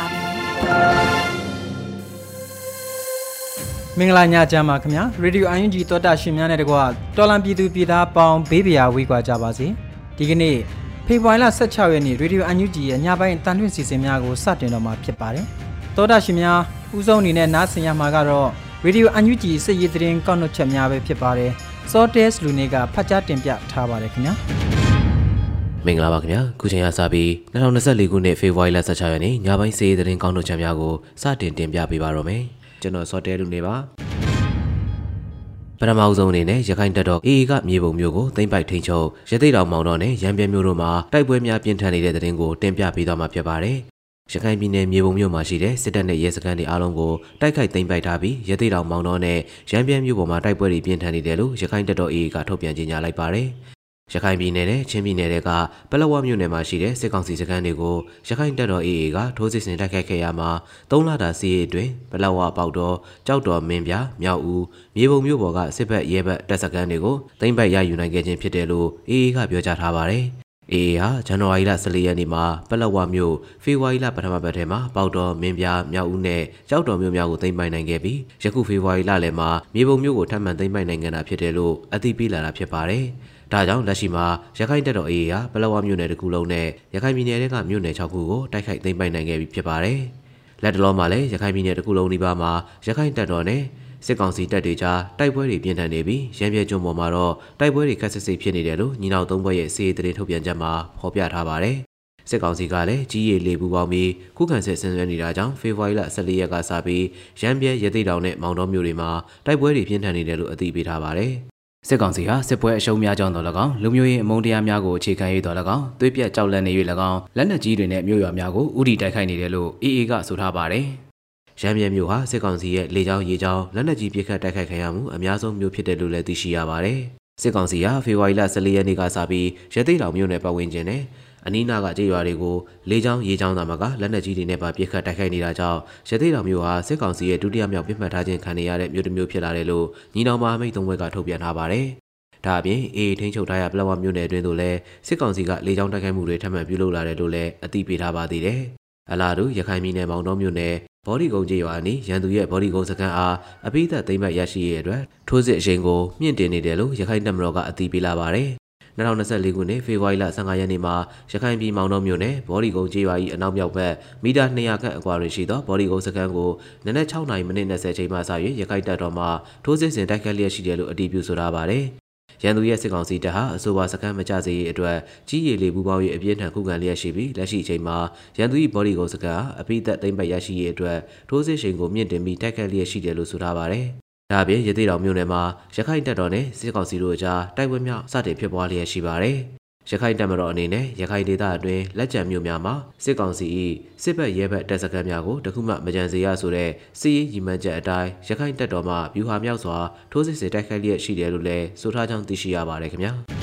ါပြီ မင်္ဂလာညချမ်းပါခင်ဗျာရေဒီယို UNG တောတာရှင်များနဲ့တကွာတော်လန်ပြည်သူပြည်သားပေါင်းဘေးပရာဝေးကွာကြပါစေဒီကနေ့ဖေဖော်ဝါရီလ16ရက်နေ့ရေဒီယို UNG ရဲ့ညပိုင်းတန်ထွင့်စီစဉ်များကိုစတင်တော့မှာဖြစ်ပါတယ်တောတာရှင်များဥဆုံးအနေနဲ့နားဆင်ရမှာကတော့ရေဒီယို UNG စစ်ရေးသတင်းကောက်နှုတ်ချက်များပဲဖြစ်ပါတယ်စောတဲစ်လူနေကဖတ်ကြားတင်ပြထားပါတယ်ခင်ဗျာ မင်္ဂလာပါခင်ဗျာခုချိန်ကစပြီး2024ခုနှစ်ဖေဖော်ဝါရီလ16ရက်နေ့ညပိုင်းစီးရီးသတင်းကောင်းတို့ချက်များကိုစတင်တင်ပြပေးပါတော့မယ်ကျွန်တော်စောတဲလူနေပါပထမအဆုံးအနေနဲ့ရခိုင်တပ်တော် AA ကမြေပုံမျိုးကိုသိမ်းပိုက်ထိန်ချုပ်ရသေးတောင်မောင်တော်နဲ့ရံပြဲမျိုးတို့မှာတိုက်ပွဲများပြင်းထန်နေတဲ့သတင်းကိုတင်ပြပေးသွားမှာဖြစ်ပါတယ်ရခိုင်ပြည်နယ်မြေပုံမြို့မှာရှိတဲ့စစ်တပ်နဲ့ရဲစခန်းတွေအားလုံးကိုတိုက်ခိုက်သိမ်းပိုက်ထားပြီးရသေးတောင်မောင်တော်နဲ့ရံပြဲမြို့ပေါ်မှာတိုက်ပွဲတွေပြင်းထန်နေတယ်လို့ရခိုင်တပ်တော် AA ကထုတ်ပြန်ကြေညာလိုက်ပါတယ် ရခိုင်ပြည်နယ်နဲ့ချင်းပြည်နယ်တွေကပလက်ဝမြို့နယ်မှာရှိတဲ့စစ်ကောင်စီစခန်းတွေကိုရခိုင်တပ်တော် AA ကထိုးစစ်ဆင်တိုက်ခိုက်ခဲ့ရမှာ၃လတာစီးရီအတွင်းပလက်ဝပေါက်တော်ကြောက်တော်မင်းပြမြောက်ဦးမြေပုံမြို့ပေါ်ကစစ်ဘက်ရဲဘက်တပ်စခန်းတွေကိုသိမ်းပိုက်ရယူနိုင်ခဲ့ခြင်းဖြစ်တယ်လို့ AA ကပြောကြားထားပါတယ်။ AA ဟာဇန်နဝါရီလ14ရက်နေ့မှာပလက်ဝမြို့ဖေဖော်ဝါရီလပထမပတ်ထဲမှာပေါတော်မင်းပြမြောက်ဦးနဲ့ကြောက်တော်မြို့များကိုသိမ်းပိုက်နိုင်ခဲ့ပြီးယခုဖေဖော်ဝါရီလလယ်မှာမြေပုံမြို့ကိုထပ်မံသိမ်းပိုက်နိုင်ခဲ့တာဖြစ်တယ်လို့အသိပေးလာတာဖြစ်ပါတယ်။ ဒါကြောင့်လက်ရှိမှာရခိုင်တပ်တော် AA ဟာပလောဝမြို့နယ်တစ်ခုလုံးနဲ့ရခိုင်ပြည်နယ်ကမြို့နယ်6ခုကိုတိုက်ခိုက်သိမ်းပိုက်နိုင်ခဲ့ပြီဖြစ်ပါတယ်။လက်တလုံးမှာလည်းရခိုင်ပြည်နယ်တစ်ခုလုံးဒီပါမှာရခိုင်တပ်တော်နဲ့စစ်ကောင်စီတပ်တွေကြားတိုက်ပွဲတွေပြင်းထန်နေပြီးရန်ပြဲကျွန်းပေါ်မှာတော့တိုက်ပွဲတွေခက်ဆစ်ဆစ်ဖြစ်နေတယ်လို့ညီနောင်သုံးဘက်ရဲ့စီးရီးသတင်းထုတ်ပြန်ချက်မှာဖော်ပြထားပါတယ်။စစ်ကောင်စီကလည်းကြီးရည်လေးပူပေါင်းပြီးခုခံစစ်ဆင်နွှဲနေတာကြောင့်ဖေဖော်ဝါရီလ14ရက်ကစပြီးရန်ပြဲရသေးတောင်နဲ့မောင်တော်မြို့တွေမှာတိုက်ပွဲတွေပြင်းထန်နေတယ်လို့အသိပေးထားပါတယ်။ စစ်ကောင်စီဟာစစ်ပွဲအရှုံးများကြောင်းတော်၎င်းလူမျိုးရေးအမုန်းတရားများကိုအခြေခံ၍တော်၎င်းသွေးပြတ်ကြောက်လန့်နေ၍၎င်းလက်နက်ကြီးတွေနဲ့မြို့ရွာများကိုဥတီတိုက်ခိုက်နေတယ်လို့ AA ကဆိုထားပါတယ်။ရမ်းမြဲမြို့ဟာစစ်ကောင်စီရဲ့လေကြောင်းရေကြောင်းလက်နက်ကြီးပစ်ခတ်တိုက်ခိုက်ခံရမှုအများဆုံးမြို့ဖြစ်တယ်လို့လည်းသိရှိရပါတယ်။စစ်ကောင်စီဟာဖေဖော်ဝါရီလ14ရက်နေ့ကစပြီးရသေးတောင်မြို့နယ်ပတ်ဝန်းကျင်နဲ့ အနီးနားကကြေးရွာတွေကိုလေကြောင်းရေကြောင်းသားမကလက်နက်ကြီးတွေနဲ့ပါပစ်ခတ်တိုက်ခိုက်နေတာကြောင့်ရသေးတော်မျိုးဟာစစ်ကောင်စီရဲ့ဒုတိယမြောက်ပြစ်မှတ်ထားခြင်းခံရတဲ့မြို့တစ်မျိုးဖြစ်လာတယ်လို့ညီနောင်မဟာမိတ်သုံးဘက်ကထုတ်ပြန်ထားပါတယ်။ဒါအပြင်အေးထိန်းချုပ်ထားရပလောဝမြို့နယ်အတွင်းသို့လည်းစစ်ကောင်စီကလေကြောင်းတိုက်ခိုက်မှုတွေထပ်မံပြုလုပ်လာတယ်လို့လည်းအသိပေးထားပါသေးတယ်။အလားတူရခိုင်ပြည်နယ်မောင်တော်မြို့နယ်ဘော်ဒီကုန်းကျေးရွာအနီးရန်သူရဲ့ဘော်ဒီကုန်းစခန်းအားအပိသက်သိမ်းမှတ်ရရှိရတဲ့အတွက်ထိုးစစ်အရင်ကိုမြင့်တင်နေတယ်လို့ရခိုင်တပ်မတော်ကအသိပေးလာပါတယ် 2024ခုနှစ်ဖေဖော်ဝါရီလ15ရက်နေ့မှာရခိုင်ပြည်မောင်တော်မြို့နယ်ဘော်ဒီကုန်းကျေးရွာ၏အနောက်မြောက်ဘက်မီတာ200ခန့်အကွာတွင်ရှိသောဘော်ဒီကုန်းစခန်းကိုနနက်6နာရီမိနစ်20ချိန်မှစ၍ရခိုင်တပ်တော်မှထိုးစစ်ဆင်တိုက်ခတ်လျက်ရှိတယ်လို့အတည်ပြုဆိုထားပါတယ်။ရန်သူရဲ့စစ်ကောင်စီတပ်ဟာအဆိုပါစခန်းမကျစေရေးအတွက်ကြီးရည်လေးပူပေါင်း၍အပြင်းထန်ခုခံလျက်ရှိပြီးလက်ရှိအချိန်မှာရန်သူ၏ဘော်ဒီကုန်းစခန်းဟာအပိသက်သိမ့်ပတ်ရရှိရေးအတွက်ထိုးစစ်ရှိန်ကိုမြင့်တင်ပြီးတိုက်ခတ်လျက်ရှိတယ်လို့ဆိုထားပါတယ်။ ဒါအပြင်ရသေးတော်မြို့နယ်မှာရခိုင်တပ်တော်နဲ့စစ်ကောင်စီတို့အကြားတိုက်ပွဲများစတင်ဖြစ်ပွားလျက်ရှိပါတယ်။ရခိုင်တပ်မတော်အနေနဲ့ရခိုင်ဒေသအတွင်းလက်ကျန်မြို့များမှာစစ်ကောင်စီ၏စစ်ဘက်ရဲဘက်တပ်စခန်းများကိုတခုမှမကြံစေရဆိုတဲ့စစ်ရေးရည်မှန်းချက်အတိုင်းရခိုင်တပ်တော်မှဗျူဟာမြောက်စွာထိုးစစ်ဆင်တိုက်ခိုက်လျက်ရှိတယ်လို့လည်းဆိုထားကြောင်းသိရှိရပါတယ်ခင်ဗျာ။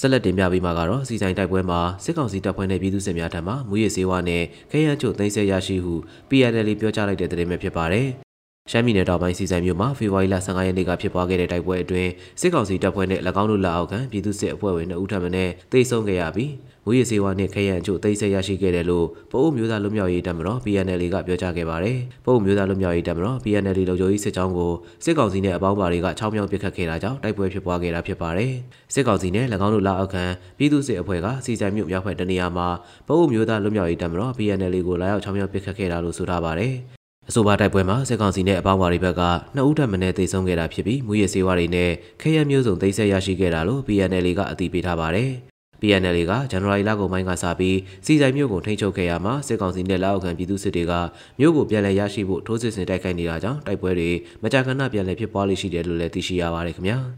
ဆက်လက်တင်ပြပေးမှာကတော့စီဆိုင်တိုက်ပွဲမှာစစ်ကောင်စီတပ်ဖွဲ့နဲ့ပြည်သူ့စစ်များထံမှမူရည်စေဝါနဲ့ခဲယမ်းချုပ်သိမ်းဆည်းရရှိဟု PNL ပြောကြားလိုက်တဲ့သတင်းပဲဖြစ်ပါတယ် ရှမ်းပြည်နယ်တောင်ပိုင်းစီဆိုင်မြို့မှာဖေဖော်ဝါရီလ15ရက်နေ့ကဖြစ်ပွားခဲ့တဲ့တိုက်ပွဲအတွင်းစစ်ကောင်စီတပ်ဖွဲ့နဲ့၎င်းတို့လက်အောက်ခံပြည်သူ့စစ်အဖွဲ့ဝင်2ဦးထပ်မံနဲ့တိုက်ဆုံခဲ့ရပြီးမူရစေဝါနဲ့ခရံအချို့တိတ်ဆက်ရရှိခဲ့တယ်လို့ပအိုးမျိုးသားလူမျိုးရေးတပ်မတော် PNL ကပြောကြားခဲ့ပါတယ်။ပအိုးမျိုးသားလူမျိုးရေးတပ်မတော် PNL လုံခြုံရေးစစ်ကြောင်းကိုစစ်ကောင်စီနဲ့အပေါင်းပါတွေက6မြောက်ပစ်ခတ်ခဲ့တာကြောင့်တိုက်ပွဲဖြစ်ပွားခဲ့တာဖြစ်ပါတယ်။စစ်ကောင်စီနဲ့၎င်းတို့လက်အောက်ခံပြည်သူ့စစ်အဖွဲ့ကစီဆိုင်မြို့မြောက်ဘက်တနေရာမှာပအိုးမျိုးသားလူမျိုးရေးတပ်မတော် PNL ကိုလာရောက်6မြောက်ပစ်ခတ်ခဲ့တာလို့ဆိုထားပါတယ်။ အဆိုပါတိုက်ပွဲမှာစစ်ကောင်စီနဲ့အပေါင်းအပါတွေဘက်ကနှစ်ဦးထပ်မံနဲ့တိုက်ဆုံခဲ့တာဖြစ်ပြီးမူရစေဝါတွေနဲ့ခရမျိုးစုံသိမ်းဆက်ရရှိခဲ့တာလို့ PNL ကအတည်ပြုထားပါတယ်။ PNL ကဇန်နဝါရီလကုန်ပိုင်းကစပြီးစီဆိုင်မြို့ကိုထိန်းချုပ်ခဲ့ရမှာစစ်ကောင်စီနဲ့လက်အောက်ခံပြည်သူစစ်တွေကမြို့ကိုပြန်လည်ရရှိဖို့ထိုးစစ်ဆင်တိုက်ခိုက်နေတာကြောင့်တိုက်ပွဲတွေမကြာခဏပြန်လည်ဖြစ်ပွားလိမ့်ရှိတယ်လို့လည်းသိရှိရပါတယ်ခင်ဗျာ။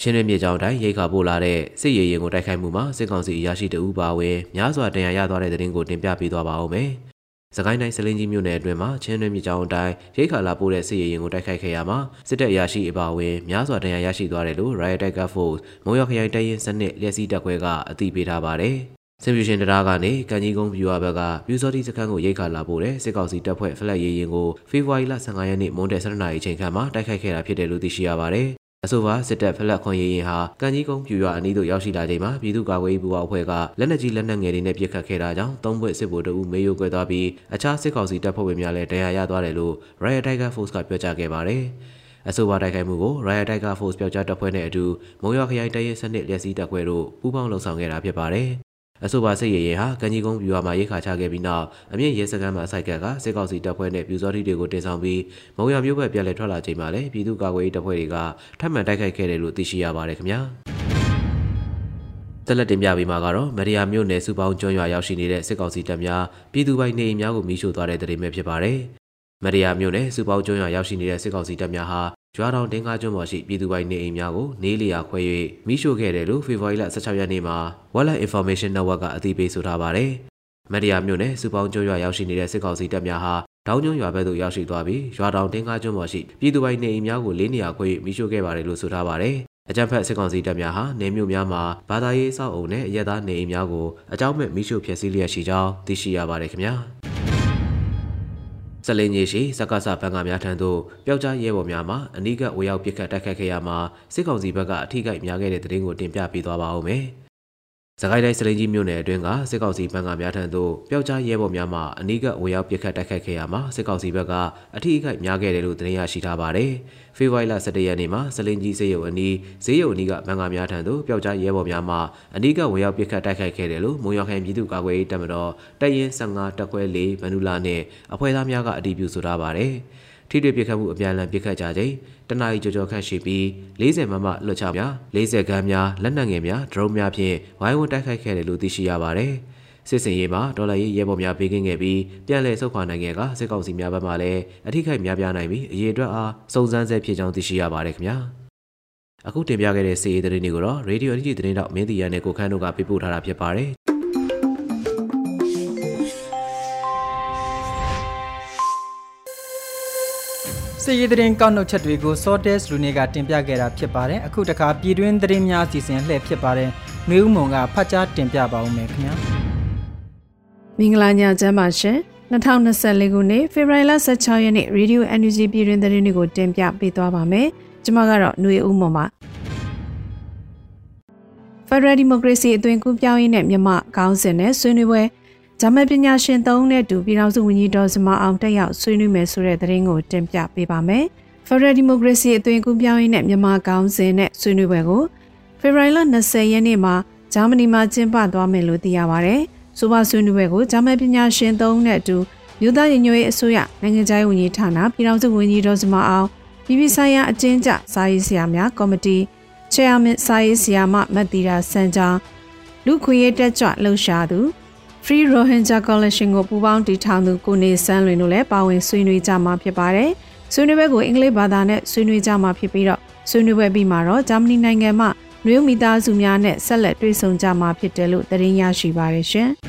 ချင်းရမြေကြောင်တိုင်းရိတ်ခါပို့လာတဲ့စစ်ရေးရင်ကိုတိုက်ခိုက်မှုမှာစစ်ကောင်စီအရာရှိတအူးပါဝင်များစွာတင်ရရသွားတဲ့တဲ့ရင်ကိုတင်ပြပေးသွားပါဦးမယ်။ စကိုင်းတိုင်းစလင်းကြီးမြို့နယ်အတွင်းမှာချင်းတွင်းမြေကြောင်အတိုင်းရိတ်ခါလာပို့တဲ့စစ်ရေးရင်ကိုတိုက်ခိုက်ခဲ့ရမှာစစ်တပ်အရာရှိအပါအဝင်များစွာဒဏ်ရာရရှိသွားတယ်လို့ Riot Tiger Force မုံရခရိုင်တပ်ရင်းစနစ်လျက်စီးတပ်ခွဲကအသိပေးထားပါတယ်။စင်ပြူရှင်တရားကနေကန်ကြီးကုန်းပြူဝဘက်ကပြူစောတိစခန်းကိုရိတ်ခါလာပို့တဲ့စစ်ကောင်စီတပ်ဖွဲ့ဖလက်ရေးရင်ကိုဖေဖော်ဝါရီလ15ရက်နေ့မွန်းတဲ့7နာရီချိန်ခန့်မှာတိုက်ခိုက်ခဲ့တာဖြစ်တယ်လို့သိရှိရပါတယ် အဆိုပါစစ်တပ်ဖလက်ခွန်ရေးရင်ဟာကန်ကြီးကုန်းပြူရွာအနီးသို့ရောက်ရှိလာချိန်မှာပြည်သူ့ကာကွယ်ရေးပူးပေါင်းအဖွဲ့ကလက်နက်ကြီးလက်နက်ငယ်တွေနဲ့ပစ်ခတ်ခဲ့တာကြောင့်သုံးဘွဲ့စစ်ဗိုလ်တအုပ်မေယိုကွဲသွားပြီးအခြားစစ်ကောင်စီတပ်ဖွဲ့ဝင်များလည်းဒဏ်ရာရသွားတယ်လို့ Riot Tiger Force ကပြောကြားခဲ့ပါတယ်။အဆိုပါတိုက်ခိုက်မှုကို Riot Tiger Force ပြောကြားတပ်ဖွဲ့နဲ့အတူမုံရခရိုင်တရဲစနစ်လျက်စီးတပ်ခွဲတို့ပူးပေါင်းလှုပ်ဆောင်ခဲ့တာဖြစ်ပါတယ်။ အဆိုပါစစ်ရေးရင်ဟာကံကြီးကုန်းပြူဟာမှာရိတ်ခါချခဲ့ပြီးနောက်အမြင့်ရဲစခန်းမှာစိုက်ကက်ကစစ်ကောက်စီတပ်ဖွဲ့နဲ့ပြူစောတိတွေကိုတင်ဆောင်ပြီးမုံရမျိုးဘက်ပြန်လည်ထွက်လာချိန်မှာလည်းပြည်သူ့ကာကွယ်ရေးတပ်ဖွဲ့တွေကထပ်မံတိုက်ခိုက်ခဲ့တယ်လို့သိရှိရပါတယ်ခင်ဗျာတက်လက်တင်ပြပေးမှာကတော့မရီယာမြို့နယ်စုပေါင်းကျွန်းရွာရောက်ရှိနေတဲ့စစ်ကောင်စီတပ်များပြည်သူပိုင်နေအိမ်များကိုမိရှို့သွားတဲ့တဲ့ရင်ပဲဖြစ်ပါတယ်။မရီယာမြို့နယ်စုပေါင်းကျွန်းရွာရောက်ရှိနေတဲ့စစ်ကောင်စီတပ်များဟာ ရွာတော်တင်းကားကျွန်းပေါ်ရှိပြည်သူပိုင်နေအိမ်များကိုနေလျာခွဲ၍မိရှို့ခဲ့တယ်လို့ဖေဖော်ဝါရီလ16ရက်နေ့မှာ Wildlife Information Network ကအသိပေးဆိုထားပါတယ်။မက်ဒီယာမြို့နယ်စူပေါင်းကျွန်းရွာရောက်ရှိနေတဲ့စစ်ကောင်စီတပ်များဟာတောင်ကျွန်းရွာဘက်သို့ရောက်ရှိသွားပြီးရွာတောင်တင်းကားကျွန်းပေါ်ရှိပြည်သူပိုင်နေအိမ်များကိုလေးနေရာခွဲ၍မိရှို့ခဲ့ပါတယ်လို့ဆိုထားပါတယ်။အကြံဖက်စစ်ကောင်စီတပ်များဟာနေမြို့များမှာဘာသာရေးစောက်အုံနဲ့ရဲသားနေအိမ်များကိုအကြောင်းမဲ့မိရှို့ဖျက်ဆီးလျက်ရှိကြောင်းသိရှိရပါတယ်ခင်ဗျာ။ ဇလင်းကြီးရှိစက္ကစဘန်ကများထံသို့ပျောက်ကြားရဲဘော်များမှအနီးကဝေရောက်ပစ်ခတ်တိုက်ခတ်ခဲ့ရမှာစစ်ကောင်စီဘက်ကအထိကိများခဲ့တဲ့တဲ့တင်ကိုတင်ပြပေးသွားပါဦးမယ်။ စကိုင်းတိုင်းစလိန်ကြီးမြို့နယ်အတွင်းကစစ်ကောင်စီဘက်ကများထံသို့ပျောက်ကြားရဲဘော်များမှအနီးကဝေရောက်ပစ်ခတ်တိုက်ခိုက်ခဲ့ရမှာစစ်ကောင်စီဘက်ကအထီးအခိုက်များခဲ့တယ်လို့သတင်းရရှိထားပါတယ်။ဖေဖော်ဝါရီလ17ရက်နေ့မှာစလင်ကြီးစေယုံအနီးဈေးရုံအနီးကဘန်ကာများထံသို့ပျောက်ကြားရဲဘော်များမှအနီးကဝေရောက်ပစ်ခတ်တိုက်ခိုက်ခဲ့တယ်လို့မုံရခိုင်ပြည်သူ့ကာကွယ်ရေးတပ်မတော်တပ်ရင်း15တပ်ခွဲ4မန္နူလာနဲ့အဖွဲ့သားများကအတည်ပြုဆိုထားပါတယ်။ ထိတွေ့ပစ်ခတ်မှုအပြန်အလှန်ပစ်ခတ်ကြချိန်တနအီကြော်ကြော်ခန့်ရှိပြီး40မမလွတ်ချများ40ခန်းများလက်နက်ငယ်များဒရုန်းများဖြင့်ဝိုင်းဝန်းတိုက်ခိုက်ခဲ့တယ်လို့သိရှိရပါတယ်။စစ်စင်ရေးမှာဒေါ်လာရေးရဲဘော်များပေးကင်းခဲ့ပြီးပြန်လည်ဆုတ်ခွာနိုင်ခဲ့ကစစ်ကောင်စီများဘက်မှလည်းအထိခိုက်များပြားနိုင်ပြီးအရေးအတွက်အားစုံစမ်းဆဲဖြစ်ကြောင်းသိရှိရပါတယ်ခင်ဗျာ။အခုတင်ပြခဲ့တဲ့စီးရီးသတင်းတွေကိုတော့ Radio NG သတင်းတောက်မင်းတီရနဲ့ကိုခန်းတို့ကပြပို့ထားတာဖြစ်ပါတယ် စစ်ရေးသတင်းကောက်နှုတ်ချက်တွေကို Sortes လူနေကတင်ပြခဲ့တာဖြစ်ပါတယ်အခုတခါပြည်တွင်းသတင်းများအစီအစဉ်လှည့်ဖြစ်ပါတယ်နှွေဦးမုံကဖတ်ကြားတင်ပြပါဦးမယ်ခင်ဗျာမင်္ဂလာညချမ်းပါရှင်2024ခုနှစ်ဖေဖော်ဝါရီလ16ရက်နေ့ Radio NUG ပြည်တွင်းသတင်းတွေကိုတင်ပြပေးသွားပါမယ်ကျွန်မကတော့နှွေဦးမုံပါ Federal Democracy အသွင်ကူးပြောင်းရေးနဲ့မြန်မာခေါင်းစဉ်နဲ့ဆွေးနွေးပွဲ ဂျမန်ပညာရှင်သုံးနဲ့တူပြည်ထောင်စုဝန်ကြီးဒေါ်စမအောင်တက်ရောက်ဆွေးနွေးမယ်ဆိုတဲ့သတင်းကိုတင်ပြပေးပါမယ်။ Federal Democracy အသွင်ကူးပြောင်းရေးနဲ့မြန်မာကောင်းစဉ်နဲ့ဆွေးနွေးပွဲကိုဖေဖော်ဝါရီလ20ရက်နေ့မှာဂျာမနီမှာကျင်းပသွားမယ်လို့သိရပါဗျ။ဆိုပါဆွေးနွေးပွဲကိုဂျာမန်ပညာရှင်သုံးနဲ့အတူမြို့သားညီညွတ်ရေးအစိုးရနိုင်ငံခြားရေးဝန်ကြီးဌာနပြည်ထောင်စုဝန်ကြီးဒေါ်စမအောင်ပြည်ပဆိုင်ရာအကျဉ်းချစာရေးဆရာများကော်မတီ Chairman စာရေးဆရာမမတ်တီရာစံချောင်းလူခွေရေးတက်ကြွလှုပ်ရှားသူ Free Rohingya Coalition ကိုပူးပေါင်းတည်ထောင်သူကိုနေစန်းလွင်တို့လည်းပါဝင်ဆွေးနွေးကြမှာဖြစ်ပါတယ်။ဆွေးနွေးပွဲကိုအင်္ဂလိပ်ဘာသာနဲ့ဆွေးနွေးကြမှာဖြစ်ပြီးတော့ဆွေးနွေးပွဲပြီးမှာတော့ဂျာမနီနိုင်ငံမှနွေဦးမိသားစုများနဲ့ဆက်လက်တွေ့ဆုံကြမှာဖြစ်တယ်လို့သတင်းရရှိပါရရှင်။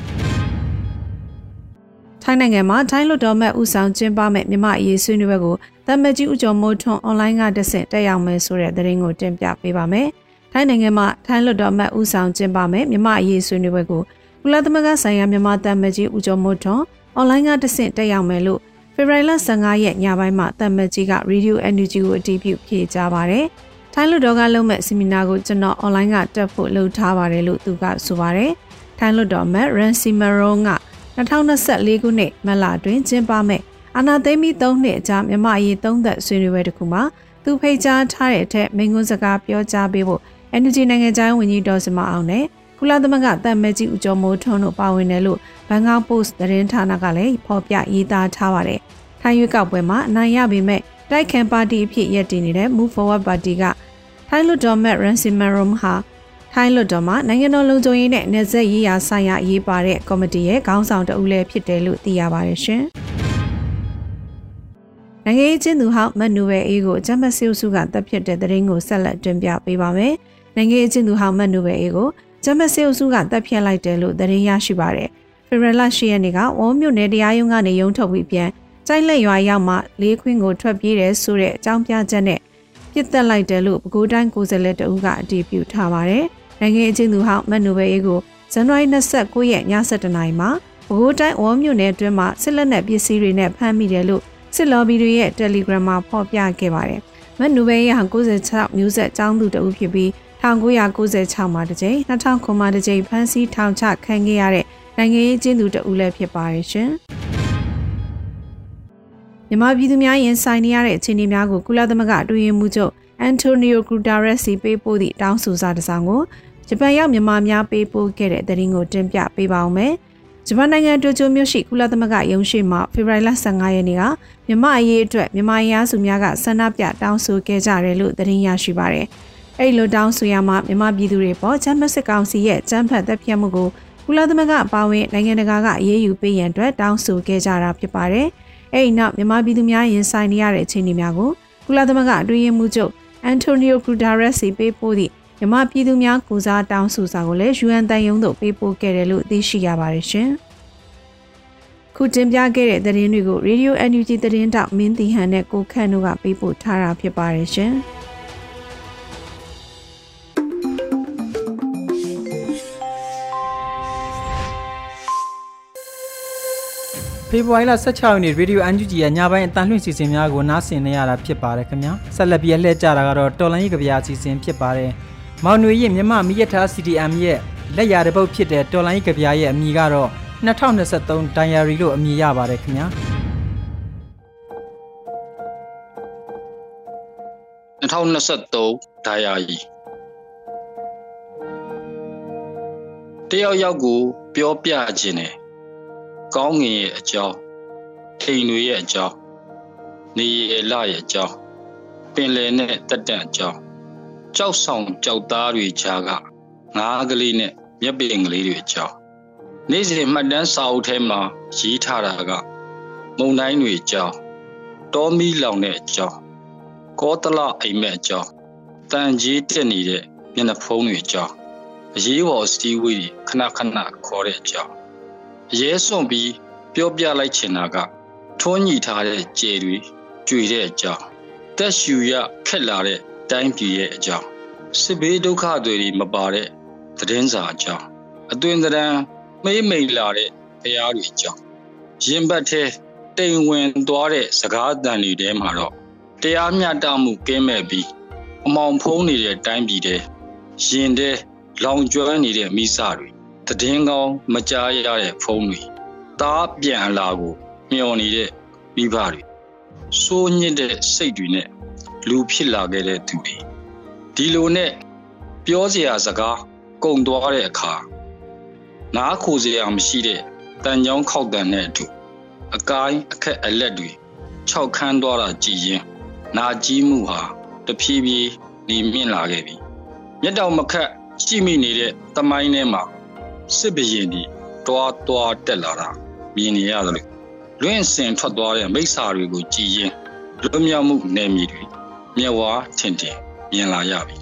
ထိုင်းနိုင်ငံမှာထိုင်းလွှတ်တော်မှဦးဆောင်ကျင်းပမဲ့မြမအရေးဆွေးနွေးပွဲကိုသမ္မကြီးဦးကျော်မိုးထွန်းအွန်လိုင်းကတက်ဆက်တက်ရောက်မယ်ဆိုတဲ့သတင်းကိုတင်ပြပေးပါမယ်။ထိုင်းနိုင်ငံမှာထိုင်းလွှတ်တော်မှဦးဆောင်ကျင်းပမဲ့မြမအရေးဆွေးနွေးပွဲကို ကုလသမဂ္ဂဆိုင်ရာမြန်မာတမန်ကြီးဦးကျော်မိုးထွန်းအွန်လိုင်းကတဆင့်တက်ရောက်မယ်လို့ဖေဖော်ဝါရီလ15ရက်ညပိုင်းမှာတမတ်ကြီးက Radio Energy ကိုအတည်ပြုဖြေကြားပါတယ်။ထိုင်းလူတော်ကလုံးမဲ့ဆီမီနာကိုကျွန်တော်အွန်လိုင်းကတက်ဖို့လုပ်ထားပါတယ်လို့သူကဆိုပါတယ်။ထိုင်းလူတော်မက်ရန်စီမရွန်က2024ခုနှစ်မလတွင်ကျင်းပမဲ့အာနာသိမ့်ပြီး3နှစ်အကြာမြမအရေးသုံးသက်ဆွေးနွေးပွဲတစ်ခုမှာသူဖိတ်ကြားထားတဲ့အထက်မိန့်ခွန်းစကားပြောကြားပေးဖို့ Energy နိုင်ငံခြားရေးဝန်ကြီးဒေါ်စမအောင်နဲ့ ကုလသမဂ္ဂတမ်မဲကြီးဦးကျော်မိုးထွန်းတို့ပါဝင်တယ်လို့ဘန်ကောက်ပို့စ်သတင်းဌာနကလည်းဖော်ပြရေးသားထားပါတယ်။ထိုင်းရွေးကောက်ပွဲမှာအနိုင်ရပေမဲ့တိုက်ခံပါတီအဖြစ်ရည်တည်နေတဲ့ Move Forward Party ကထိုင်းလွတ်တော်မက် Ransimarum ဟာထိုင်းလွတ်တော်မှာနိုင်ငံတော်လုံခြုံရေးနဲ့နယ်စပ်ရေးရာဆိုင်ရာအရေးပါတဲ့ကော်မတီရဲ့ခေါင်းဆောင်တဦးလည်းဖြစ်တယ်လို့သိရပါတယ်ရှင်။နိုင်ငံရေးကျင်းသူဟောင်းမတ်နူဝဲအေးကိုဂျမတ်ဆီယုစုကတပ်ဖြတ်တဲ့သတင်းကိုဆက်လက်တင်ပြပေးပါမယ်။နိုင်ငံရေးကျင်းသူဟောင်းမတ်နူဝဲအေးကို ဂျမတ်ဆီယုစုကတပ်ဖြတ်လိုက်တယ်လို့သတင်းရရှိပါတယ်။ဖေဖော်ဝါရီလ10ရက်နေ့ကဝေါ်မြို့နယ်တရားရုံးကနေရုံးထုတ်ပြီးပြန်ကြိုက်လက်ရွာရောက်မှလေးခွင်းကိုထွက်ပြေးတယ်ဆိုတဲ့အကြောင်းပြချက်နဲ့ပြစ်တက်လိုက်တယ်လို့ပဲခူးတိုင်းကိုယ်စားလှယ်တဦးကအတည်ပြုထားပါတယ်။နိုင်ငံရေးကျင်းသူဟောင်းမတ်နူဝဲအေးကိုဇန်နဝါရီ29ရက်ည7:00နာရီမှာပဲခူးတိုင်းဝေါ်မြို့နယ်အတွင်းမှာစစ်လက်နက်ပစ္စည်းတွေနဲ့ဖမ်းမိတယ်လို့စစ်လော်ဘီတွေရဲ့ Telegram မှာဖော်ပြခဲ့ပါတယ်။မတ်နူဘဲရဟန်96မျိုးဆက်ကျောင်းသူတဦးဖြစ်ပြီး 1996မှာတစ်ကြိမ်2000မှာတစ်ကြိမ်ဖမ်းဆီးထောင်ချခံခဲ့ရတဲ့နိုင်ငံရေးကျင်းသူတဦးလည်းဖြစ်ပါတယ်ရှင်။မြန်မာပြည်သူများရင်ဆိုင်နေရတဲ့အခြေအနေများကိုကုလသမဂ္ဂအတွင်းရေးမှူးချုပ်အန်တိုနီယိုဂရူတာရက်စီပေးပို့သည့်တောင်းဆိုစာတစ်စောင်ကိုဂျပန်ရောက်မြန်မာများပေးပို့ခဲ့တဲ့သတင်းကိုတင်ပြပေးပါောင်းမယ်။ဂျပန်နိုင်ငံတိုကျိုမြို့ရှိကုလသမဂ္ဂရုံးရှိမှဖေဖော်ဝါရီလ15ရက်နေ့ကမြမအရေးအတွက်မြမရစုများကဆန္ဒပြတောင်းဆိုခဲ့ကြတယ်လို့သတင်းရရှိပါတယ်။ အဲ့လိုတောင်းဆိုရမှမြမပြည်သူတွေပေါ်ချမ်းမစစ်ကောင်စီရဲ့စံဖတ်သက်ပြတ်မှုကိုကုလသမဂ္ဂအပါအဝင်နိုင်ငံတကာကအရေးယူပေးရန်အတွက်တောင်းဆိုခဲ့ကြတာဖြစ်ပါတယ်။အဲ့ဒီနောက်မြမပြည်သူများရင်ဆိုင်နေရတဲ့အခြေအနေများကိုကုလသမဂ္ဂအတွင်းရေးမှူးချုပ်အန်တိုနီယိုဂူဒါရက်စီပေးပို့သည့်မြမပြည်သူများကိုစားတောင်းဆိုစာကိုလည်း UN တန်ယုံတို့ပေးပို့ခဲ့တယ်လို့သိရှိရပါတယ်ရှင်။ခုတင်ပြခဲ့တဲ့သတင်းတွေကို Radio NUG သတင်းတောက်မင်းတီဟန်နဲ့ကိုခန့်တို့ကပေးပို့ထားတာဖြစ်ပါတယ်ရှင်။ ဖေဖော်ဝါရီလ16ရက်နေ့ Radio UNG ရဲ့ညပိုင်းအတန်လွှင့်စီစဉ်များကိုနားဆင်နေရတာဖြစ်ပါတယ်ခင်ဗျာဆက်လက်ပြီးလှည့်ကြတာကတော့တော်လိုင်းကြီးကဗျာအစီအစဉ်ဖြစ်ပါတယ်မောင်နွေရဲ့မြမမီယထာ CDM ရဲ့လက်ရတဲ့ပုတ်ဖြစ်တဲ့တော်လိုင်းကြီးကဗျာရဲ့အမည်ကတော့2023 Diary လို့အမည်ရပါတယ်ခင်ဗျာ2023 Diary တယောက်ယောက်ကိုပြောပြခြင်းနဲ့ ကောင်းငင်ရဲ့အကြောင်းထိန်တွေရဲ့အကြောင်းနေရလရဲ့အကြောင်းပင်လယ်နဲ့တက်တန့်အကြောင်းကြောက်ဆောင်ကြောက်သားတွေခြားကငားကလေးနဲ့မြက်ပင်ကလေးတွေအကြောင်းနေ့စဉ်မှတ်တမ်းစာအုပ်ထဲမှာရေးထားတာကမုံတိုင်းတွေအကြောင်းတောမီလောင်တဲ့အကြောင်းကောတလအိမ်မက်အကြောင်းတန်ကြီးတက်နေတဲ့မျက်နှာဖုံးတွေအကြောင်းအရေးပေါ်စည်းဝေးတွေခဏခဏခေါ်တဲ့အကြောင်းအ ရေးစွန့်ပြီးပြောပြလိုက်ချင်တာကထွန်းညှိထားတဲ့ကြယ်တွေကြွေတဲ့အကြောင်းတက်ရှူရခက်လာတဲ့တိုင်းပြည်ရဲ့အကြောင်းစစ်ဘေးဒုက္ခတွေမပါတဲ့သတင်းစာအကြောင်းအသွင်သဏ္ဍာန်မေးမိန်လာတဲ့တရားတွေအကြောင်းရင်ဘတ်ထဲတိမ်ဝင်သွားတဲ့စကားအတန်တွေထဲမှာတော့တရားမျှတမှုကင်းမဲ့ပြီးအမောင်ဖုံးနေတဲ့တိုင်းပြည်တဲ့ရင်တဲ့လောင်ကျွမ်းနေတဲ့မိစတွေ တည်င်းကောင်းမကြားရတဲ့ဖုံးတွေတားပြန်လာကိုမျောနေတဲ့မိဘတွေစိုးညစ်တဲ့စိတ်တွေနဲ့လူဖြစ်လာခဲ့တဲ့သူတွေဒီလိုနဲ့ပြောစရာစကားကုံသွားတဲ့အခါနားခိုစရာမရှိတဲ့တန်ကြောင်းခောက်တန်တဲ့အတူအကိုင်းအခက်အလက်တွေခြောက်ခမ်းသွားတာကြည်ရင်နာကြီးမှုဟာတဖြည်းဖြည်းနေမြင့်လာခဲ့ပြီမျက်တောင်မခတ်ရှိမိနေတဲ့တမိုင်းထဲမှာ စစ်ဘရင်ဒီတွားတွားတက်လာတာမြင်နေရတယ်လို့လွင့်စင်ထွက်သွားတဲ့မိစ္ဆာတွေကိုကြည်ရင်လွတ်မြောက်မှုနယ်မြေတွေမျက်ဝါးထင်ထင်မြင်လာရပြီ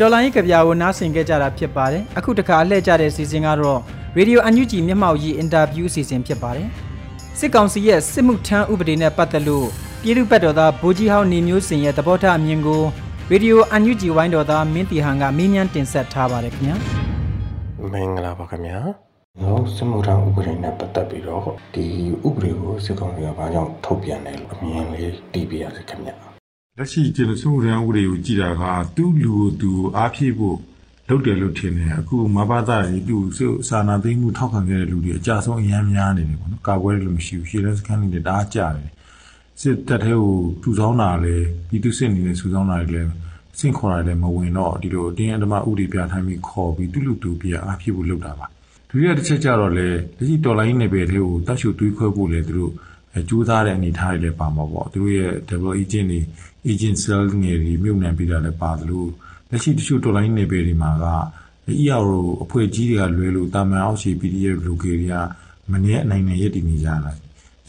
တော်လိုင်းကဗျာကိုနားဆင်ခဲ့ကြတာဖြစ်ပါတယ်အခုတခါအလှည့်ကြတဲ့စီစဉ်ကတော့ Radio UNG မျက်မှောက်ကြီးအင်တာဗျူးအစီအစဉ်ဖြစ်ပါတယ်စစ်ကောင်စီရဲ့စစ်မှုထမ်းဥပဒေနဲ့ပတ်သက်လို့ပြည်သူ့ဘက်တော်သားဗိုလ်ကြီးဟောင်းနေမျိုးစင်ရဲ့သဘောထားအမြင်ကိုရေဒီယိုအန်ယူဂျီဝိုင်းတော်သားမင်းတီဟန်ကမေးမြန်းတင်ဆက်ထားပါတယ်ခင်ဗျာမင်္ဂလာပါခင်ဗျာနော်စမှုထမ်းဥပဒေနဲ့ပတ်သက်ပြီးတော့ဒီဥပဒေကိုစစ်ကောင်စီကဘာကြောင့်ထုတ်ပြန်တယ်လို့အမြင်လေးတီးပြရစေခင်ဗျာလက်ရှိကျလို့စမှုထမ်းဥပဒေကိုကြည်တာကသူ့လူကိုသူအားဖြည့်ဖို့ လုပ်တယ်လို့ထင်တယ်အခုမဘာသာကြီးသူစာနာသိမှုထောက်ခံခဲ့တဲ့လူတွေအကြဆုံးအများများနေတယ်ပေါ့နော်ကာကွယ်လို့မရှိဘူးရှေ့လက်စကန်တွေတအားကြတယ်စစ်တပ်ထဲကိုထူဆောင်းတာလေပြည်သူစစ်နေတဲ့ထူဆောင်းတာတွေလည်းစင့်ခေါ်ရတယ်မဝင်တော့ဒီလိုအတင်းအဓမ္မဥတီပြထိုင်းပြီးခေါ်ပြီးသူ့လူသူပြအားဖြစ်ဖို့လုပ်တာပါဒုတိယတစ်ချက်ကြတော့လေလက်ရှိတော်လိုင်းနယ်ပယ်လေးကိုတတ်ရှုသွေးခွဲဖို့လေသူတို့ကြိုးစားတဲ့အနေထားတွေလည်းပါမှာပေါ့သူတို့ရဲ့ double agent တွေ agent cell ငယ်တွေမြုပ်နှံပြီးတာလည်းပါသလို လက်ရှိတချို့တော်လိုင်းနယ်ပယ်တွေမှာက ERO အဖွဲ့ကြီးတွေကလွဲလို့တာမန်အောက်ခြေ PDF လူကေတွေကမနေ့အနိုင်နဲ့ရည်တည်နေကြတာ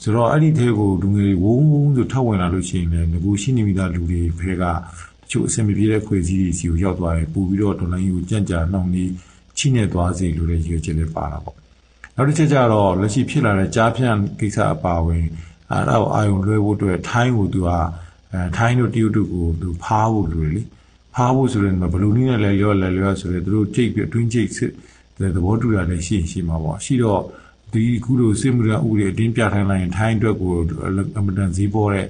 ဆိုတော့အဲ့ဒီထဲကိုလူငယ်တွေဝုန်းဝုန်းဆိုထောက်ဝင်လာလို့ရှိရင်လည်းငကူရှိနေမိသားလူတွေဖဲကတချို့အဆင်မပြေတဲ့ခွေစည်းတွေစီကိုရောက်သွားတယ်ပို့ပြီးတော့ဒေါ်လာကြီးကိုကြံ့ကြာနှောင့်နှေးချိနေသွားစေလို့လည်းရည်ရွယ်ချက်လည်းပါတာပေါ့နောက်တစ်ချက်ကျတော့လက်ရှိဖြစ်လာတဲ့ကြားဖြန့်ကိစ္စအပါဝင်အဲ့ဒါကိုအာယုံလွှဲဖို့အတွက်ထိုင်းကိုသူကအဲထိုင်းတို့တရုတ်တို့ကိုသူဖားဖို့လိုတယ်လေ ဖားဖို့ဆိုရင်ဘလူးနည်းနဲ့လဲလျော့လဲလျော့ဆိုရင်သူတို့ကြိတ်ပြီးအတွင်းကြိတ်စစ်တဲ့သဘောတူတာလည်းရှိရှိမှာပေါ့ရှိတော့ဒီခုလိုစစ်မှုရဥပဒေအတင်းပြထိုင်လိုက်ရင်ထိုင်းအတွက်ကိုအမတန်ဈေးပေါ်တဲ့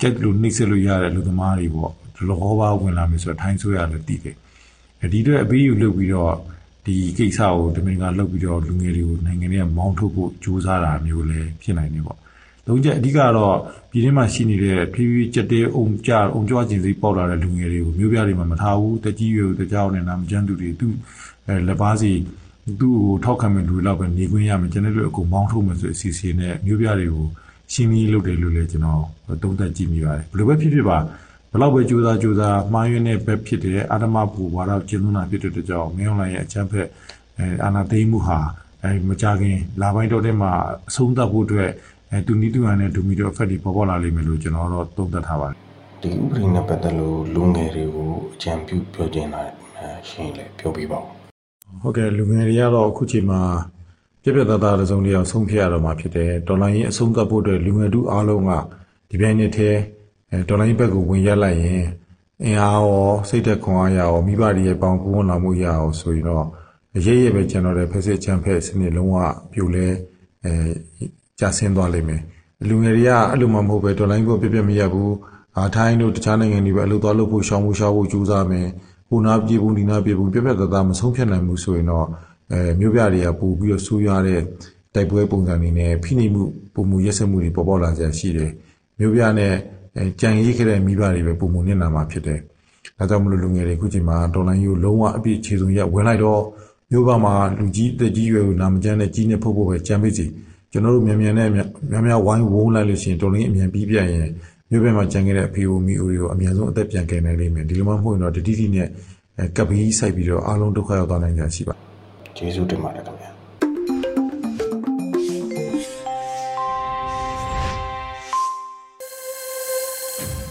ကြက်လို့နှိမ့်ဆက်လို့ရတဲ့လူသမားတွေပေါ့လောဘာဝင်လာမယ်ဆိုတော့ထိုင်းဆိုရလည်းတည်တယ်ဒီအတွက်အပေးယူလုပ်ပြီးတော့ဒီကိစ္စကိုဒမင်ကလုပ်ပြီးတော့လူငယ်တွေကိုနိုင်ငံတွေကမောင်းထုတ်ဖို့ကြိုးစားတာမျိုးလည်းဖြစ်နိုင်တယ်ပေါ့။ သုံးချက်အဓိကတော့ပြည်ထမှာရှိနေတဲ့ဖြည်းဖြည်းကြက်တဲ့အုံကြအုံကြွခြင်းစိပေါက်လာတဲ့လူငယ်တွေကိုမျိုးပြတွေမှာမထားဘူးတကြီးရွယ်တကြောင်နဲ့နာမကျန်းသူတွေသူအဲလက်ပါစီသူ့ကိုထောက်ခံမဲ့လူတွေတော့ပဲနေခွင့်ရမယ်ကျွန်တော်တို့အကုန်မောင်းထုတ်မယ်ဆိုအစီအစဉ်နဲ့မျိုးပြတွေကိုရှင်းပြီးလုပ်တယ်လို့လည်းကျွန်တော်သုံးသပ်ကြည့်မိပါတယ်ဘယ်လိုပဲဖြစ်ဖြစ်ပါဘလောက်ပဲကြိုးစားကြိုးစားမှားယွင်းတဲ့ဘက်ဖြစ်တဲ့အာဓမဘူဝါဒကျင်းလွန်တာဖြစ်တဲ့ကြောင့်မင်းအောင်လှိုင်ရဲ့အချမ်းဖက်အဲအာနာသိမ်းမှုဟာအဲမကြခင်လာပိုင်းတော့တဲ့မှာအဆုံးသတ်ဖို့အတွက် အဲတူနီတူဟန်နဲ့ဒူမီတော့ effect တွေပေါ်ပေါ်လာလိမ့်မယ်လို့ကျွန်တော်တော့သုံးသပ်ထားပါတယ်ဒီဥပဒေနဲ့ပတ်သက်လို့လူငယ်တွေကိုအကြံပြုပြောချင်တာရှင်းလေပြောပြပါဦးဟုတ်ကဲ့လူငယ်တွေကတော့အခုချိန်မှာပြပြသားသားတစုံတယောက်ဆုံးဖြတ်ရတော့မှာဖြစ်တယ်တော်လိုင်းရင်အဆုံးသတ်ဖို့အတွက်လူငယ်တို့အားလုံးကဒီပိုင်းနဲ့ထဲအဲတော်လိုင်းဘက်ကိုဝင်ရက်လိုက်ရင်အင်အားရောစိတ်သက်ခွန်အားရောမိဘတွေရဲ့ပေါင်းကူးဝင်လာမှုရအောင်ဆိုရင်တော့ရဲရဲပဲကျွန်တော်တဲ့ဖက်စစ်ချမ်းဖက်စနစ်လုံးဝပြိုလဲအဲ ကြာဆင်းသွားလိမ့်မယ်လူငယ်တွေကအဲ့လိုမှမဟုတ်ပဲတော်လိုင်းကိုပြပြမရဘူးအာထိုင်းတို့တခြားနိုင်ငံတွေပဲအလုပ်သွားလုပ်ဖို့ရှောင်ဖို့ရှားဖို့ကြိုးစားမယ်ဟိုနာပြေဘူးဒီနာပြေဘူးပြပြတသားမဆုံးဖြတ်နိုင်ဘူးဆိုရင်တော့အဲမြို့ပြတွေကပို့ပြီးတော့ဆိုးရွားတဲ့တိုက်ပွဲပုံစံတွေနဲ့ဖိနှိပ်မှုပုံမှုရက်စက်မှုတွေပေါ်ပေါက်လာကြရှိတယ်မြို့ပြနဲ့အဲကြံရိခဲ့တဲ့မိဘတွေပဲပုံမှုနစ်နာမှာဖြစ်တယ်ဒါကြောင့်မလို့လူငယ်တွေအခုချိန်မှာဒေါ်လာယူလုံးဝအပြည့်ခြေစုံရက်ဝင်လိုက်တော့မြို့ပါမှာလူကြီးတက်ကြီးရွယ်ကိုနာမကျန်းတဲ့ကြီးနဲ့ဖုတ်ဖို့ပဲကြံပိစီ ကျွန်တော်တို့မြန်မြန်နဲ့များများဝိုင်းဝုန်းလိုက်လို့ရှိရင်တော်လင်းအမြန်ပြီးပြရင်မြို့ဘက်မှာကြံခဲ့တဲ့အဖေအိုမီအိုတွေကိုအမြန်ဆုံးအသက်ပြန်ကယ်နိုင်လိမ့်မယ်ဒီလိုမှမဟုတ်ရင်တော့တတိတိနဲ့ကပ်ပြီးစိုက်ပြီးတော့အားလုံးဒုက္ခရောက်သွားနိုင်ကြရှိပါကျေးဇူးတင်ပါတယ်ခင်ဗျာ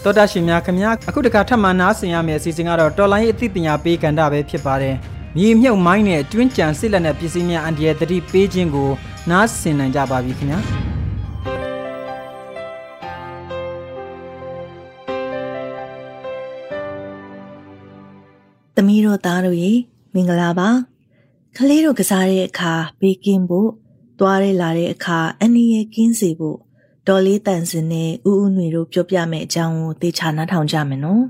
တော်တာရှင်များခင်ဗျာအခုတခါထပ်မံနားဆင်ရမယ့်အစီအစဉ်ကတော့တော်လိုင်းအသိပညာပေးကဏ္ဍပဲဖြစ်ပါတယ် မြေမြုပ်မိုင်းနဲ့တွင်းကြံစစ်လက်နဲ့ပစ္စည်းများအန်ဒီရဲ့တတိပေးခြင်းကိုနားဆင်နိုင်ကြပါပြီခင်ဗျာသမီးတို့သားတို့ရေမင်္ဂလာပါကလေးတို့ကစားတဲ့အခါဘေးကင်းဖို့သွားရလာတဲ့အခါအနည်းရကင်းစေဖို့ဒေါ်လေးတန်စင်နဲ့ဥဥຫນွေတို့ပြောပြမယ့်အကြောင်းကိုသေချာနားထောင်ကြမယ်နော်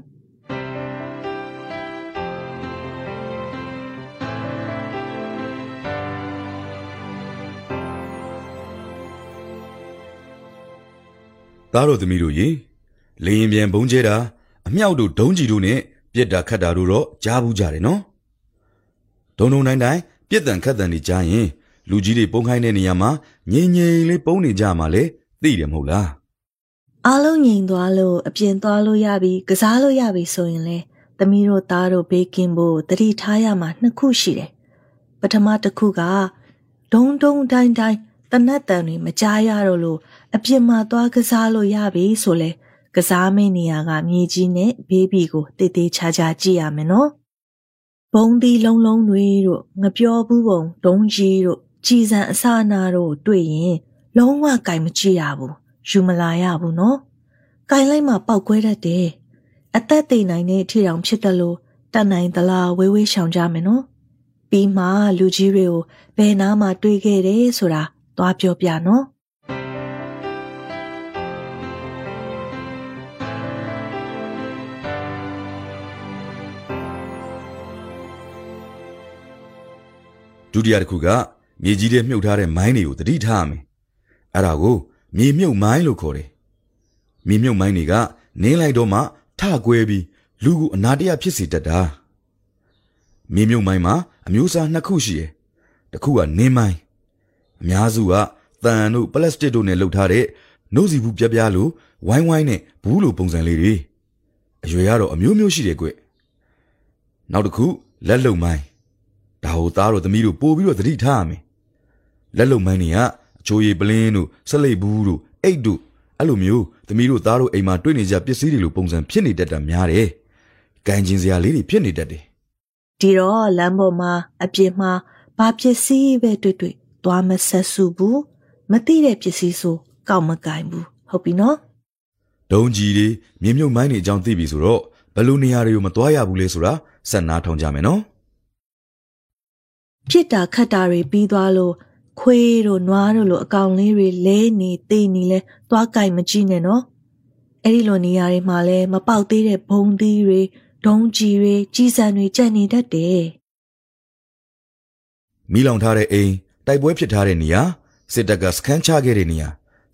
သားတော်သမီးတို့ရေလေရင်ပြန်ဘုံကျဲတာအမြောက်တို့ဒုံးကြီးတို့နဲ့ပြက်တာခတ်တာတို့တော့ကြားဘူးကြတယ်နော်ဒုံဒုံတိုင်းတိုင်းပြက်တန်ခတ်တန်တွေကြားရင်လူကြီးတွေပုံခိုင်းတဲ့နေရာမှာငြိမ်ငြိမ်လေးပုံနေကြမှာလေသိတယ်မဟုတ်လားအားလုံးငြိမ်သွားလို့အပြင်သွားလို့ရပြီကစားလို့ရပြီဆိုရင်လေသမီးတို့သားတို့ဘေးကင်းဖို့တတိထားရမှာနှစ်ခုရှိတယ်ပထမတစ်ခုကဒုံဒုံတိုင်းတိုင်း တနတ်တန်တွေမကြားရတော့လို့အပြင်မှာသွားကစားလို့ရပြီဆိုလဲကစားမယ့်နေရာကမြေကြီးနဲ့ဘေးဘီကိုတည်တည်ချာချာကြည့်ရမယ်နော်ဘုံဒီလုံးလုံးတွေတို့ငပြောဘူးပုံဒုံကြီးတို့ကြည်စံအစနာတို့တွေ့ရင် လုံးဝကင်မကြည့်ရဘူးယူမလာရဘူးနော်ကင်လိုက်မှပောက်ကွဲတတ်တယ်အသက်သိနိုင်တဲ့အထီတောင်ဖြစ်တယ်လို့တတ်နိုင်သလားဝေးဝေးရှောင်ကြမယ်နော်ပြီးမှလူကြီးတွေကိုဘယ်နာမှတွေးခဲ့တယ်ဆိုတာ သွားပြောပြနော်ဒုတိယတစ်ခုကမြေကြီးထဲမြုပ်ထားတဲ့မိုင်းတွေကိုတတိထားရမယ်အဲ့ဒါကိုမြေမြုပ်မိုင်းလို့ခေါ်တယ်မြေမြုပ်မိုင်းတွေကနင်းလိုက်တော့မှထကွဲပြီးလူကိုအနာတရဖြစ်စေတတ်တာမြေမြုပ်မိုင်းမှာအမျိုးအစားနှစ်ခုရှိတယ်တစ်ခုကနင်းမိုင်း အများစုကတန်တို့ပလတ်စတစ်တို့နဲ့လုပ်ထားတဲ့နှုတ်စီဘူးပြပြလို့ဝိုင်းဝိုင်းနဲ့ဘူးလိုပုံစံလေးတွေအရွယ်ကတော့အမျိုးမျိုးရှိတယ်ကွနောက်တစ်ခုလက်လုံမိုင်းဒါဟိုသားတို့သမီးတို့ပို့ပြီးတော့သတိထားရမယ်လက်လုံမိုင်းတွေကအချိုးရည်ပလင်းတို့ဆက်လိပ်ဘူးတို့အိတ်တို့အဲ့လိုမျိုးသမီးတို့သားတို့အိမ်မှာတွေ့နေကြပစ္စည်းတွေလိုပုံစံဖြစ်နေတတ်တာများတယ်။ကန်ကျင်စရာလေးတွေဖြစ်နေတတ်တယ်ဒီတော့လမ်းပေါ်မှာအပြစ်မှာဘာပစ္စည်းပဲတွေ့တွေ့ သွားမဆက်စုဘူးမသိတဲ့ပစ္စည်းဆိုကောက်မကင်ဘူးဟုတ်ပြီနော်။ဒုံကြီးတွေမြေမြုပ်မိုင်းတွေအကြောင်းသိပြီဆိုတော့ဘယ်လိုနေရာတွေကိုမသွားရဘူးလဲဆိုတာဆက်နားထောင်ကြမယ်နော်ပြစ်တာခတ်တာတွေပြီးသွားလို့ခွေးတို့နွားတို့လိုအကောင်လေးတွေလဲနေသေးနေလဲသွားကြိုက်မကြည့်နဲ့နော်အဲ့ဒီလိုနေရာတွေမှာလဲမပေါက်သေးတဲ့ဘုံသီးတွေဒုံကြီးတွေကြီးစံတွေကြက်နေတတ်တယ်။မိလောင်ထားတဲ့အိမ် တိုက်ပွဲဖြစ်ထားတဲ့နေရာစစ်တပ်ကစခန်းချခဲ့တဲ့နေရာ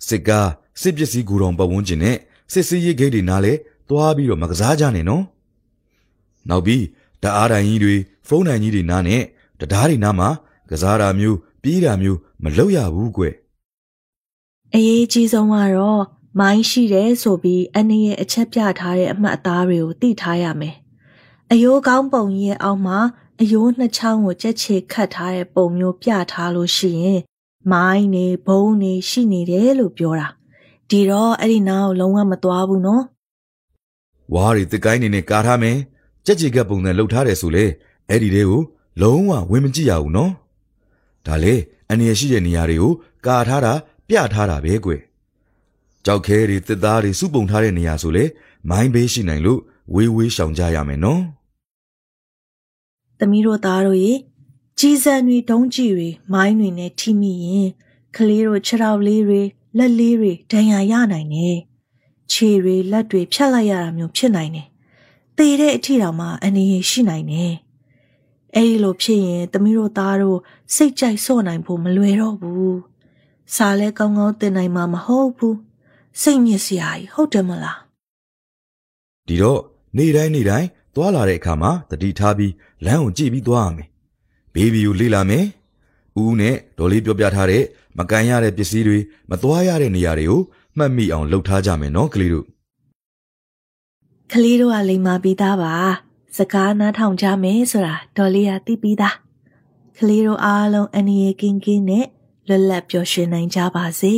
စစ်ကားစစ်ပစ္စည်းဂူတော်ပတ်ဝန်းကျင်နဲ့စစ်စည်းရေးဂိတ်တွေနားလဲသွားပြီးတော့မကစားကြနဲ့နော်။နောက်ပြီးတအားတိုင်ကြီးတွေဖုန်းတိုင်ကြီးတွေနားနဲ့တရားတွေနားမှာကစားတာမျိုးပြေးတာမျိုးမလုပ်ရဘူးကွ။အရေးကြီးဆုံးကတော့မိုင်းရှိတယ်ဆိုပြီးအနေရဲ့အချက်ပြထားတဲ့အမှတ်အသားတွေကိုသိထားရမယ်အယိုးကောင်းပုံကြီးရဲ့အောက်မှာ အယိုးနှစ်ချောင်းကိုကြက်ချေခတ်ထားတဲ့ပုံမျိုးပြထားလို့ရှိရင်မိုင်းနေဘုံနေရှိနေတယ်လို့ပြောတာဒီတော့အဲ့ဒီနားကိုလုံးဝမသွားဘူးနော်ဝါးတွေတစ်ကိုင်းနေနဲ့ကာထားမယ်ကြက်ကြည်ကပ်ပုံစံလှုပ်ထားတယ်ဆိုလေအဲ့ဒီတွေကိုလုံးဝဝင်မကြည့်ရဘူးနော်ဒါလေအနေရရှိတဲ့နေရာတွေကိုကာထားတာပြထားတာပဲကွကြောက်ခဲတွေတစ်သားတွေစုပုံထားတဲ့နေရာဆိုလေမိုင်းဘေးရှိနိုင်လို့ဝေးဝေးရှောင်ကြရမယ်နော် သမီးတို့သားတို့ရေကြီးစံတွေဒုံးကြီးတွေမိုင်းတွေနဲ့ထိမိရင်ကလေးတို့ခြေထောက်လေးတွေလက်လေးတွေဒဏ်ရာရနိုင်တယ်ခြေတွေလက်တွေဖြတ်လိုက်ရတာမျိုးဖြစ်နိုင်တယ်သေတဲ့အထိတောင်မှအနေရရှိနိုင်တယ်အဲ့ဒီလိုဖြစ်ရင်သမီးတို့သားတို့စိတ်ကြိုက်ဆော့နိုင်ဖို့မလွယ်တော့ဘူးစားလဲကောင်းကောင်းတင်နိုင်မှာမဟုတ်ဘူးစိတ်ညစ်စရာကြီးဟုတ်တယ်မလားဒီတော့နေ့တိုင်းနေ့တိုင်း သွားလာတဲ့အခါမှာတတိထားပြီးလမ်းကိုကြည့်ပြီးသွားရမယ်ဘေဘီကိုလေ့လာမယ်ဦးဦးနဲ့ဒေါ်လေးပြောပြထားတဲ့မကန်ရတဲ့ပစ္စည်းတွေမသွားရတဲ့နေရာတွေကိုမှတ်မိအောင်လှုပ်ထားကြမယ်နော်ကလေးတို့ကလေးတို့ကလိမ္မာပြီးသားပါစကားနားထောင်ကြမယ်ဆိုတာဒေါ်လေးကသိပြီးသားကလေးတို့အားလုံးအနေရကင်းကင်းနဲ့လွတ်လပ်ပျော်ရွှင်နိုင်ကြပါစေ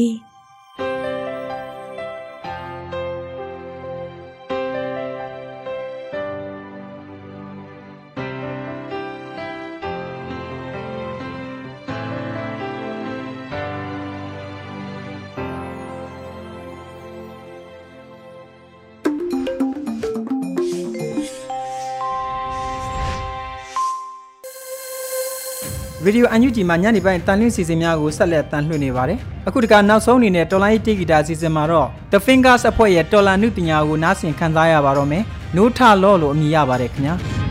ဗီဒီယိုအန်ယူဂျီမှာညနေပိုင်းတန်လင်းစီစဉ်များကိုဆက်လက်တန်လှည့်နေပါတယ်။အခုတကနောက်ဆုံးအနေနဲ့တော်လိုင်းတေဂီတာစီစဉ်မှာတော့ The Fingers အဖွဲ့ရဲ့တော်လာနုပညာကိုနားဆင်ခံစားရပါတော့မယ်။ No Ta Law လို့အမည်ရပါတယ်ခင်ဗျာ။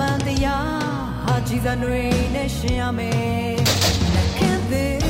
မှန်တရားဟာကြည်စံတွေနဲ့ရှင်ရမယ်။ခင်သည်